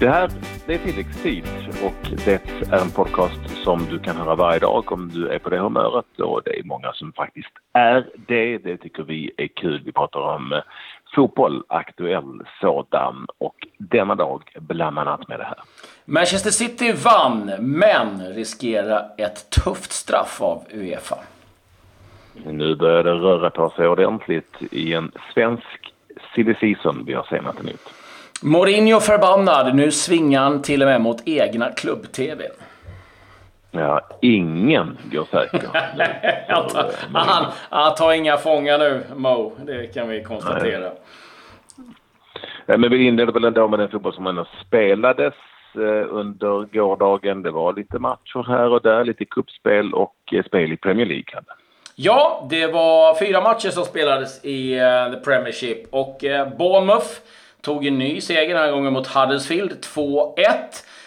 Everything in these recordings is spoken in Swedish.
Det här det är tilläggstid och det är en podcast som du kan höra varje dag om du är på det humöret och det är många som faktiskt är det. Det tycker vi är kul. Vi pratar om eh, fotboll, aktuell sådan och denna dag bland annat med det här. Manchester City vann, men riskerar ett tufft straff av Uefa. Nu börjar det röra på sig ordentligt i en svensk silly season vi har senat nytt. Mourinho förbannad. Nu svingar han till och med mot egna klubb-tv. Ja, ingen går säker. han, tar, han, han tar inga fångar nu, Mo. Det kan vi konstatera. Nej. Men vi inledde väl ändå med den fotboll som ändå spelades eh, under gårdagen. Det var lite matcher här och där, lite kuppspel och eh, spel i Premier League. Ja, det var fyra matcher som spelades i uh, The Premiership och Bournemouth tog en ny seger den här gången mot Huddersfield. 2-1.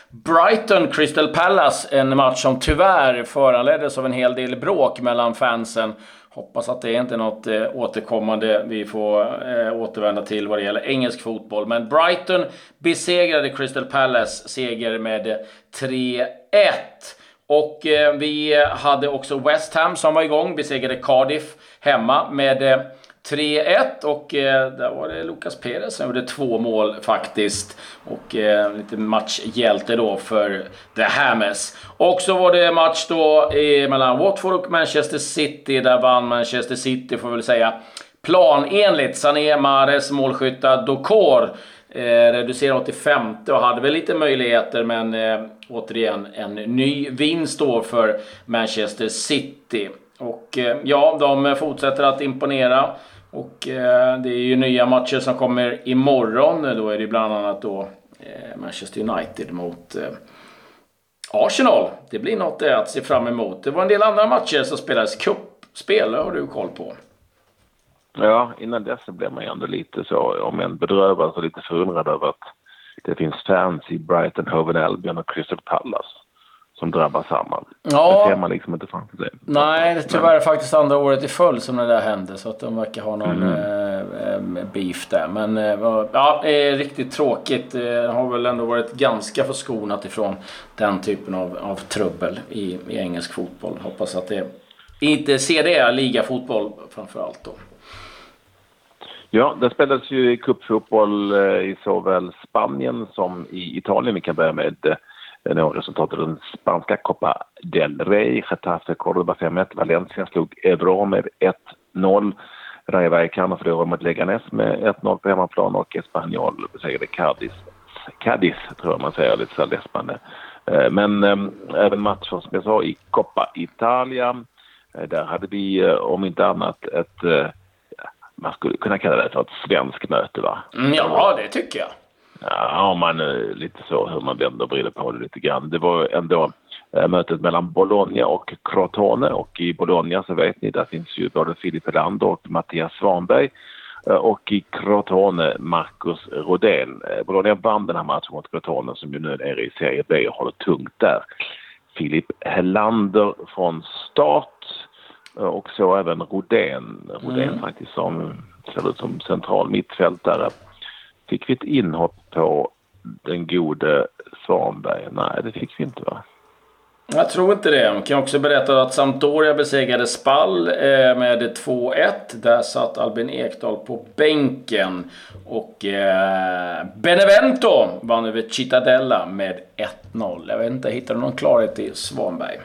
Brighton Crystal Palace, en match som tyvärr föranleddes av en hel del bråk mellan fansen. Hoppas att det inte är något eh, återkommande vi får eh, återvända till vad det gäller engelsk fotboll. Men Brighton besegrade Crystal Palace, seger med 3-1. Och eh, vi hade också West Ham som var igång, besegrade Cardiff hemma med eh, 3-1 och eh, där var det Lucas Perez som gjorde två mål faktiskt. Och eh, lite matchhjälte då för The Hammers. Och så var det match då eh, mellan Watford och Manchester City. Där vann Manchester City får vi väl säga planenligt. Sané, Mares, målskyttar, Dokor. Eh, reducerade 85 och hade väl lite möjligheter men eh, återigen en ny vinst då för Manchester City. Och eh, ja, de fortsätter att imponera. Och eh, det är ju nya matcher som kommer imorgon. Då är det bland annat då eh, Manchester United mot eh, Arsenal. Det blir något eh, att se fram emot. Det var en del andra matcher som spelades. Cupspel har du koll på. Ja, innan dess blev man ju ändå lite så, om än bedrövad, så lite förundrad över att det finns fans i Brighton, Hoven, Albion och Crystal Palace som drabbar samman. Ja. Det ser man liksom inte framför sig. Nej, det är tyvärr faktiskt andra året i följd som det där hände. Så att de verkar ha någon mm. eh, beef där. Men eh, ja, det är riktigt tråkigt. Det har väl ändå varit ganska förskonat ifrån den typen av, av trubbel i, i engelsk fotboll. Hoppas att det inte ser det ligafotboll framför allt då. Ja, det spelas ju cupfotboll eh, i såväl Spanien som i Italien. Vi kan börja med nå resultatet den spanska Copa del Rey. Getafe Cordoba 5-1. Valencia slog Ebro med 1-0. Rayo Vallecano förlorade mot Leganes med 1-0 på hemmaplan och Espanyol besegrade Cadiz. Cadiz tror jag man säger, lite så läspande. Eh, men äm, även matcher som jag sa i Coppa Italia. Eh, där hade vi om inte annat ett, äh, man skulle kunna kalla det för ett svenskt möte va? Mm, ja, det tycker jag. Ja, man lite så hur man vänder och vrider på det lite grann. Det var ändå äh, mötet mellan Bologna och Crotone och i Bologna så vet ni där finns ju både Filip Helander och Mattias Svanberg äh, och i Crotone Marcus Rodén. Bologna vann den här matchen mot Crotone som ju nu är nere i Serie B och håller tungt där. Filip Helander från start och så även Rodén. Rodén mm. faktiskt som ser ut som central mittfältare Fick vi ett inhopp på den gode Svanberg? Nej, det fick vi inte va? Jag tror inte det. Jag kan också berätta att Sampdoria besegrade Spall eh, med 2-1. Där satt Albin Ekdal på bänken. Och eh, Benevento vann över Cittadella med 1-0. Jag vet inte, hittar du någon klarhet i Svanberg?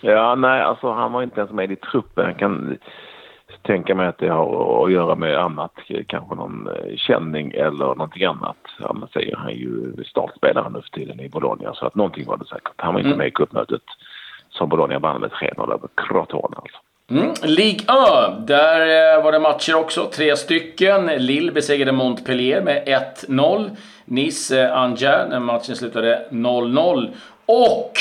Ja, nej, alltså han var inte ens med i truppen. Jag kan tänka mig att det har att göra med annat, kanske någon eh, känning eller någonting annat. Han säger han ju startspelare nu för tiden i Bologna så att någonting var det säkert. Han var inte mm. med i cupmötet som Bologna vann med 3-0 över Crotone alltså. Mm. Ligue 1, där eh, var det matcher också. Tre stycken. Lille besegrade Montpellier med 1-0. Nice, eh, Angers, när matchen slutade 0-0. Och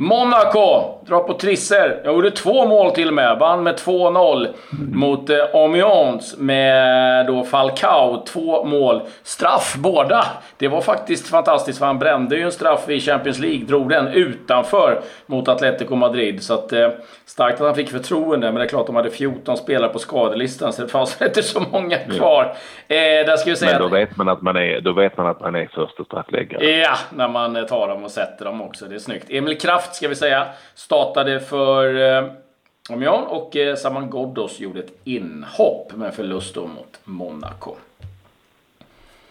Monaco drar på trisser. Jag gjorde två mål till och med. Vann med 2-0 mot eh, Amiens med då Falcao. Två mål. Straff båda. Det var faktiskt fantastiskt för han brände ju en straff i Champions League. Drog den utanför mot Atletico Madrid. Så att, eh, starkt att han fick förtroende. Men det är klart, de hade 14 spelare på skadelistan så det fanns inte så många kvar. Eh, där ska vi säga Men då vet man att man är, då vet man att man är första straffläggare. Ja, när man eh, tar dem och sätter dem också. Det är snyggt. Emil Kraft ska vi säga startade för eh, Amiens och eh, Saman Ghoddos gjorde ett inhopp med förlust då mot Monaco.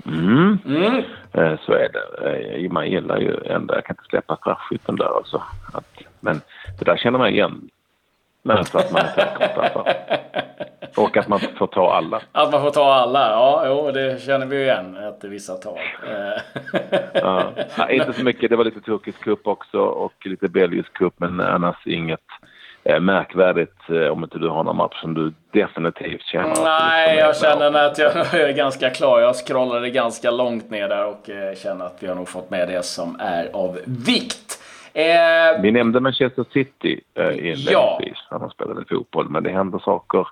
Mm. Mm. Eh, så är det. Eh, Man gillar ju ändå, jag kan inte släppa straffskytten där alltså. Att, men det där känner man igen. Men så att man är säker på straffar. Och att man får ta alla. Att man får ta alla, ja, jo, det känner vi ju igen att vissa tar. Ja. Ja, inte så mycket. Det var lite turkisk cup också och lite belgisk cup men annars inget eh, märkvärdigt eh, om inte du har någon match som du definitivt känner. Nej, liksom är jag känner att jag är ganska klar. Jag scrollade ganska långt ner där och eh, känner att vi har nog fått med det som är av vikt. Vi nämnde Manchester City eh, inledningsvis när de spelade fotboll men det händer saker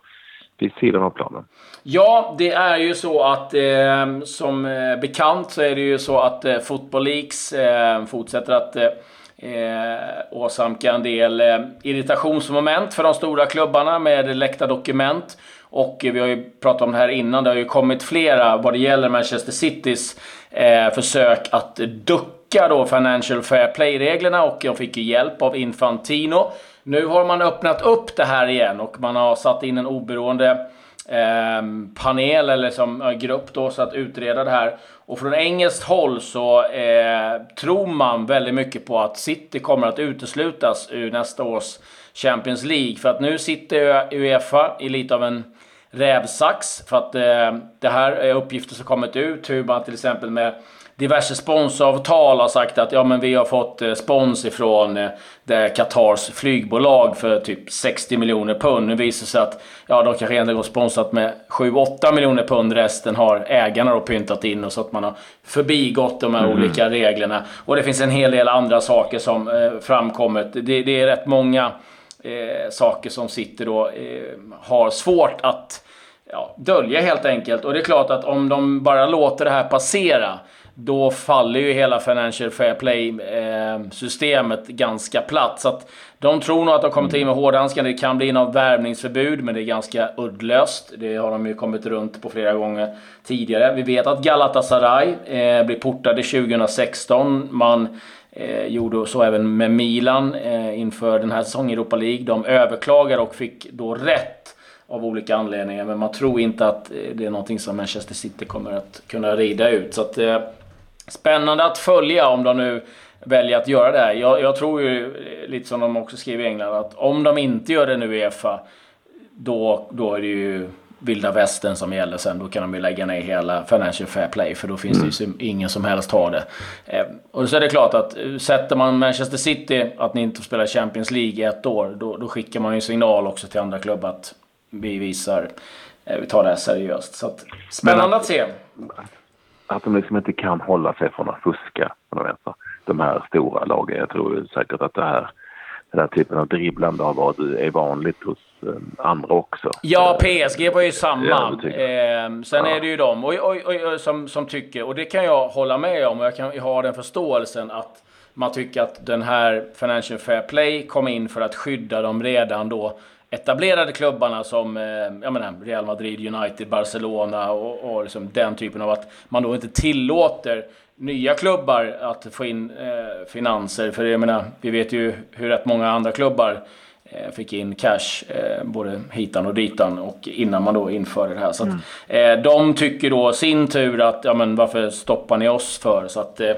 vid sidan av planen. Ja, det är ju så att eh, som eh, bekant så är det ju så att eh, Football Leagues eh, fortsätter att eh, åsamka en del eh, irritationsmoment för de stora klubbarna med läckta dokument. Och vi har ju pratat om det här innan, det har ju kommit flera vad det gäller Manchester Citys eh, försök att ducka då Financial Fair Play-reglerna och de fick ju hjälp av Infantino. Nu har man öppnat upp det här igen och man har satt in en oberoende eh, panel eller som eh, grupp då så att utreda det här. Och från engelskt håll så eh, tror man väldigt mycket på att City kommer att uteslutas ur nästa års Champions League. För att nu sitter Uefa i lite av en rävsax. För att eh, det här är uppgifter som kommit ut. Hur man till exempel med diverse sponsoravtal har sagt att ja, men vi har fått eh, spons ifrån eh, Qatars flygbolag för typ 60 miljoner pund. Nu visar det sig att ja, de kanske egentligen har sponsrat med 7-8 miljoner pund. Resten har ägarna då pyntat in och så att man har förbigått de här olika reglerna. Och det finns en hel del andra saker som eh, framkommit. Det, det är rätt många eh, saker som sitter då eh, har svårt att ja, dölja helt enkelt. Och det är klart att om de bara låter det här passera då faller ju hela Financial Fair Play-systemet ganska platt. Så att de tror nog att de kommer in med hårdhandskarna. Det kan bli något värvningsförbud, men det är ganska uddlöst. Det har de ju kommit runt på flera gånger tidigare. Vi vet att Galatasaray eh, blir portade 2016. Man eh, gjorde så även med Milan eh, inför den här säsongen i Europa League. De överklagade och fick då rätt av olika anledningar. Men man tror inte att eh, det är någonting som Manchester City kommer att kunna rida ut. Så att, eh, spännande att följa om de nu väljer att göra det här. Jag, jag tror ju, lite som de också skriver i England, att om de inte gör det nu i Uefa, då, då är det ju vilda västern som gäller sen. Då kan de ju lägga ner hela Financial Fair Play för då finns det ju som- ingen som helst har det. Eh, och så är det klart att eh, sätter man Manchester City att ni inte spelar Champions League i ett år, då, då skickar man ju signal också till andra klubbar att vi visar, eh, vi tar det här seriöst. Så att, spännande att se. Att de liksom inte kan hålla sig från att fuska. De här stora lagen. Jag tror säkert att det här den här typen av dribblande har varit, är vanligt hos eh, andra också. Ja, PSG var ju samma. Ja, det tycker Eh, sen Ja. är det ju de och, och, och, som, som tycker, och det kan jag hålla med om, och jag kan har den förståelsen att man tycker att den här Financial Fair Play kom in för att skydda de redan då etablerade klubbarna som eh, jag menar, Real Madrid, United, Barcelona och, och liksom den typen av att man då inte tillåter nya klubbar att få in eh, finanser. För jag menar, vi vet ju hur rätt många andra klubbar eh, fick in cash eh, både hitan och ditan och innan man då införde det här. Så att, eh, de tycker då sin tur att, ja men varför stoppar ni oss för? Så att eh,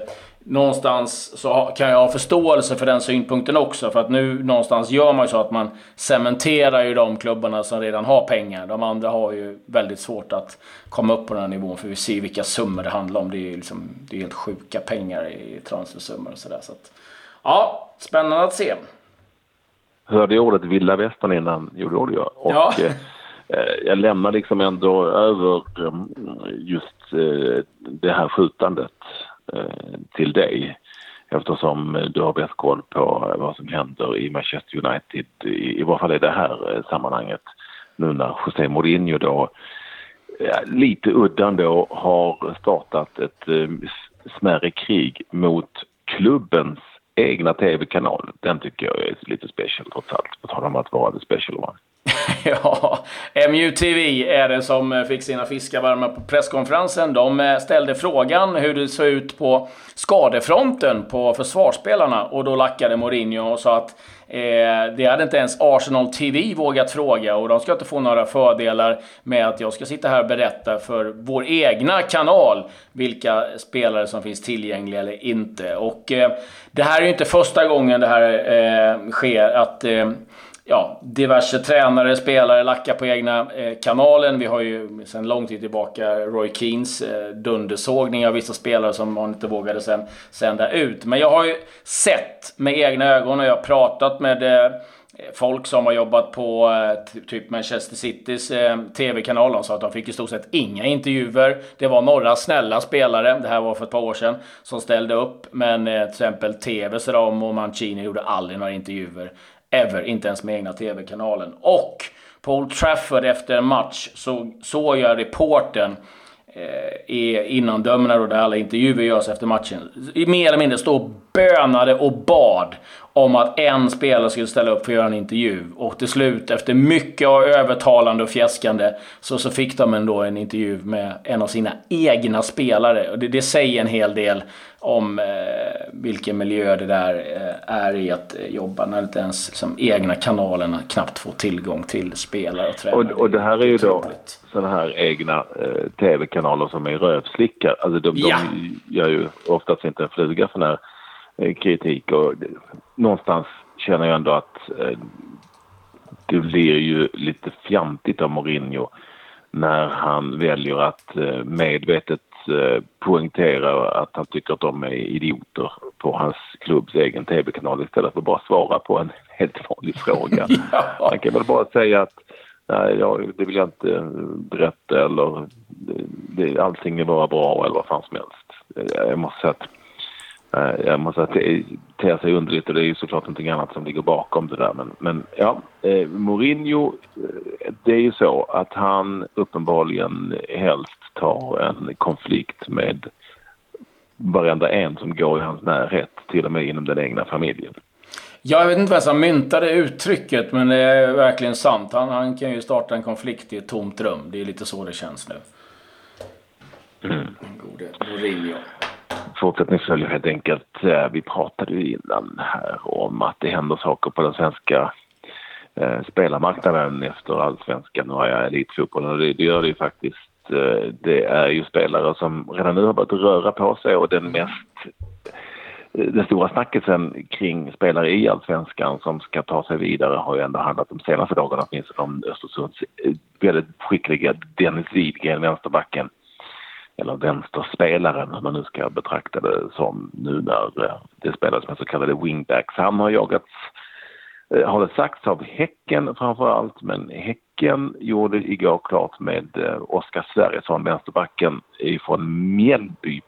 någonstans så kan jag ha förståelse för den synpunkten också. För att nu någonstans gör man ju så att man cementerar ju de klubbarna som redan har pengar. De andra har ju väldigt svårt att komma upp på den här nivån. För vi ser vilka summor det handlar om. Det är ju liksom, det är helt sjuka pengar i transfersummor och sådär. Så att, ja, spännande att se. hörde ordet vilda västern innan gjorde jag. Och Ja. eh, eh, jag lämnar liksom ändå över eh, just det här skjutandet Eh, till dig. eftersom eh, du har bäst koll på eh, vad som händer i Manchester United, i, i varje fall i det här sammanhanget, nu när José Mourinho då lite udda ändå har startat ett smärre krig mot klubbens egna tv-kanal. Den tycker jag är lite special trots allt, på tal om att vara the special one. ja, MUTV är det som eh, fick sina fiskar varma på presskonferensen. De eh, ställde frågan hur det såg ut på skadefronten på försvarsspelarna och då lackade Mourinho och sa att eh, det hade inte ens Arsenal TV vågat fråga och de ska inte få några fördelar med att jag ska sitta här och berätta för vår egna kanal vilka spelare som finns tillgängliga eller inte. Och eh, det här är ju inte första gången det här eh, sker, att eh, ja, diverse tränare, spelare lackar på egna eh, kanalen. Vi har ju sedan lång tid tillbaka Roy Keens eh, dundersågning av vissa spelare som man inte vågade sen sända ut. Men jag har ju sett med egna ögon och jag har pratat med eh, folk som har jobbat på eh, typ Manchester Citys eh, tv-kanal. De sa att de fick i stort sett inga intervjuer. Det var några snälla spelare, det här var för ett par år sedan, som ställde upp. Men eh, till exempel TVs ram och Mancini gjorde aldrig några intervjuer ever, inte ens med egna tv-kanalen. Och på Old Trafford efter en match så såg jag reporten eh, innan dömerna och där alla intervjuer görs efter matchen, mer eller mindre stå bönade och bad om att en spelare skulle ställa upp för att göra en intervju. Och till slut, efter mycket av övertalande och fjäskande, så, så fick de ändå en intervju med en av sina egna spelare. Och det, det säger en hel del om eh, vilken miljö det där eh, är i att eh, jobba när inte ens liksom, egna kanalerna knappt får tillgång till spelare och tränare. Och, och det här är ju då sådana här egna eh, tv-kanaler som är rövslickar. Alltså de, ja. de gör ju oftast inte en fluga för när kritik och någonstans känner jag ändå att eh, det blir ju lite fjantigt av Mourinho när han väljer att eh, medvetet poängtera att han tycker att de är idioter på hans klubbs egen tv-kanal istället för att bara svara på en helt vanlig fråga. ja. Han kan väl bara säga att nej, ja, det vill jag inte berätta eller det, allting är bara bra eller vad fan som helst. Jag måste säga att Eh, jag måste säga att det ter sig underligt och det är ju såklart någonting annat som ligger bakom det där. Men, men ja, eh, Mourinho, eh, det är ju så att han uppenbarligen helst tar en konflikt med varenda en som går i hans närhet, till och med inom den egna familjen. Jag vet inte vem som myntade uttrycket, men det är verkligen sant. Han, han kan ju starta en konflikt i ett tomt rum. Det är lite så det känns nu. Mm. Gode Mourinho fortsättning följer helt enkelt. Eh, vi pratade ju innan här om att det händer saker på den svenska eh, spelarmarknaden efter allsvenskan och elitfotbollen och det, det gör det ju faktiskt. Eh, det är ju spelare som redan nu har börjat röra på sig och den mest den stora snackisen kring spelare i allsvenskan som ska ta sig vidare har ju ändå handlat de senaste dagarna åtminstone om Östersunds väldigt skickliga Dennis Widgren, vänsterbacken eller vänsterspelaren, hur man nu ska betrakta det som nu när eh, det spelas med så kallade wingbacks. Han har jagats, eh, har det sagts, av Häcken framför allt, men Häcken gjorde igår klart med eh, Oskar Sverrisson, vänsterbacken ifrån Mjällby.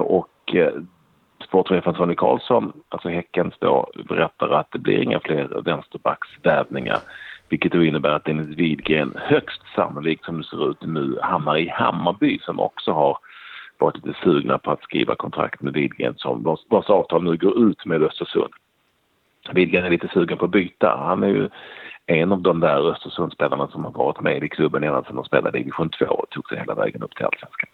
Och sportchefen Sonny Karlsson, alltså Häckens då, berättar att det blir inga fler vänsterbacksvärvningar vilket då innebär att Dennis Widgren högst sannolikt som det ser ut nu hamnar i Hammarby som också har varit lite sugna på att skriva kontrakt med Widgren som vars, vars avtal nu går ut med Östersund. Widgren är lite sugen på att byta. Han är ju en av de där Östersundsspelarna som har varit med i klubben ända sedan de spelade i division 2 och tog sig hela vägen upp till allsvenskan.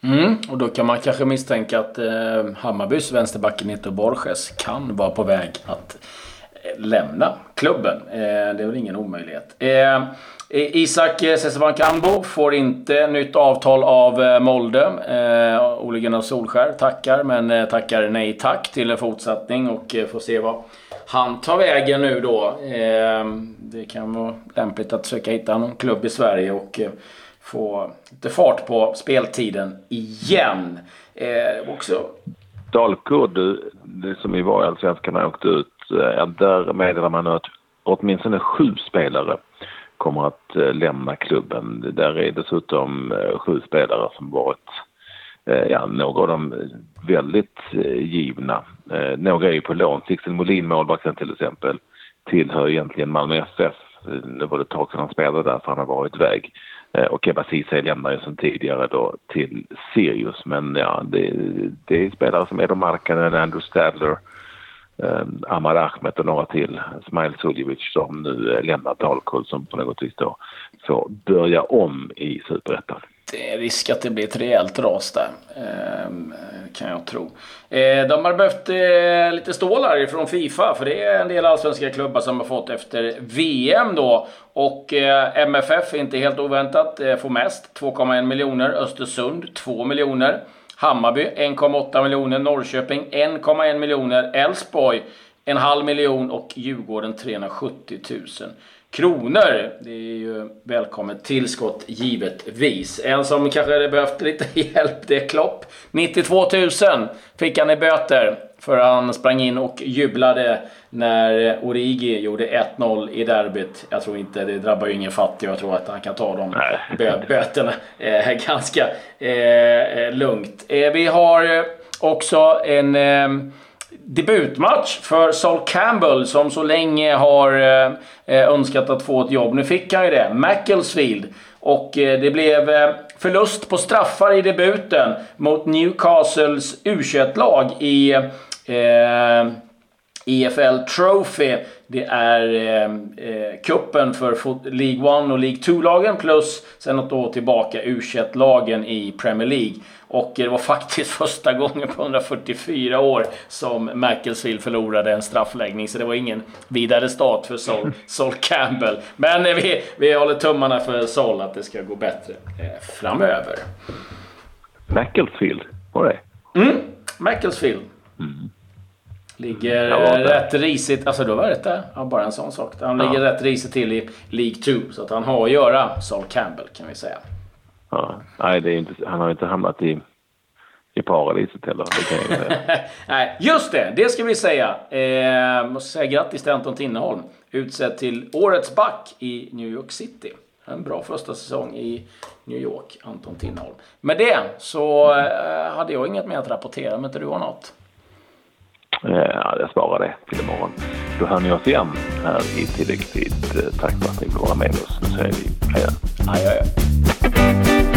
Mm, och då kan man kanske misstänka att eh, Hammarbys vänsterback Nito Borges kan vara på väg att lämna klubben. Eh, det är väl ingen omöjlighet. Eh, Isak eh, Sesebankambo får inte nytt avtal av Molde. Eh, Ole Gunnar Solskär tackar, men tackar nej tack till en fortsättning och får se vad han tar vägen nu då. Det kan vara lämpligt att försöka hitta någon klubb i Sverige och få lite fart på speltiden igen. Också Dalkurd, det som vi var i Allsvenskan, åkte ut Eh, där meddelar man att åtminstone sju spelare kommer att eh, lämna klubben. Där är dessutom eh, sju spelare som varit ja, några av dem väldigt givna. Några är ju på lån. Sixten Molin, målvakten till exempel, tillhör egentligen Malmö FF. Det var ett tag sedan han spelade där, för han har varit iväg. Och Ebba Ceesay lämnar ju sedan tidigare då till Sirius. Men ja, det, det är spelare som Edo Markkanen, Andrew Stadler, eh, Ahmad Ahmed och några till, Smail Suljevic som nu eh, lämnar Dalkurd som på något vis då får börja om i Superettan. Det är risk att det blir ett rejält ras där, ehm, kan jag tro. Eh, de har behövt eh, lite stålar från Fifa, för det är en del allsvenska klubbar som har fått efter VM då. Och MFF, inte helt oväntat, får mest, 2,1 miljoner. Östersund, 2 miljoner. Hammarby 1,8 miljoner, Norrköping 1,1 miljoner, Elfsborg en halv miljon och Djurgården 370 000 kronor. Det är ju välkommet tillskott givetvis. En som kanske hade behövt lite hjälp, det är Klopp. 92 000 fick han i böter för han sprang in och jublade när Origi gjorde 1-0 i derbyt. Jag tror inte, det drabbar ju ingen fattig. Jag tror att han kan ta de bö böterna eh, ganska eh, lugnt. Eh, vi har också en eh, debutmatch för Sol Campbell som så länge har eh, önskat att få ett jobb. Nu fick han ju det. Macclesfield. Och eh, det blev eh, förlust på straffar i debuten mot Newcastles U21-lag i eh, EFL Trophy. Det är eh, eh, kuppen för League 1 och League 2-lagen plus sen något år tillbaka U21-lagen i Premier League. Och det var faktiskt första gången på 144 år som Macclesfield förlorade en straffläggning. Så det var ingen vidare start för Sol, Sol Campbell. Men vi, vi håller tummarna för Sol att det ska gå bättre eh, framöver. Macclesfield, var det? Mm, Macclesfield. Mm. Ligger rätt risigt, alltså du har rätt där. Ja, bara en sån sak. Han ligger rätt risigt till i League 2. Så att han har att göra, Sol Campbell kan vi säga. Ja, nej, det är inte, han har inte hamnat i, i paradiset heller. Nej, just det! Det ska vi säga. Eh, måste säga grattis till Anton Tinnerholm. Utsedd till Årets back i New York City. En bra första säsong i New York, Anton Tinnerholm. Med det så eh, hade jag inget mer att rapportera, men inte du har något? Ja, jag sparar det till imorgon. Då hör ni oss igen här i tilläggstid. Tack för att ni får vara med oss. Nu säger vi hej. Adjö. Música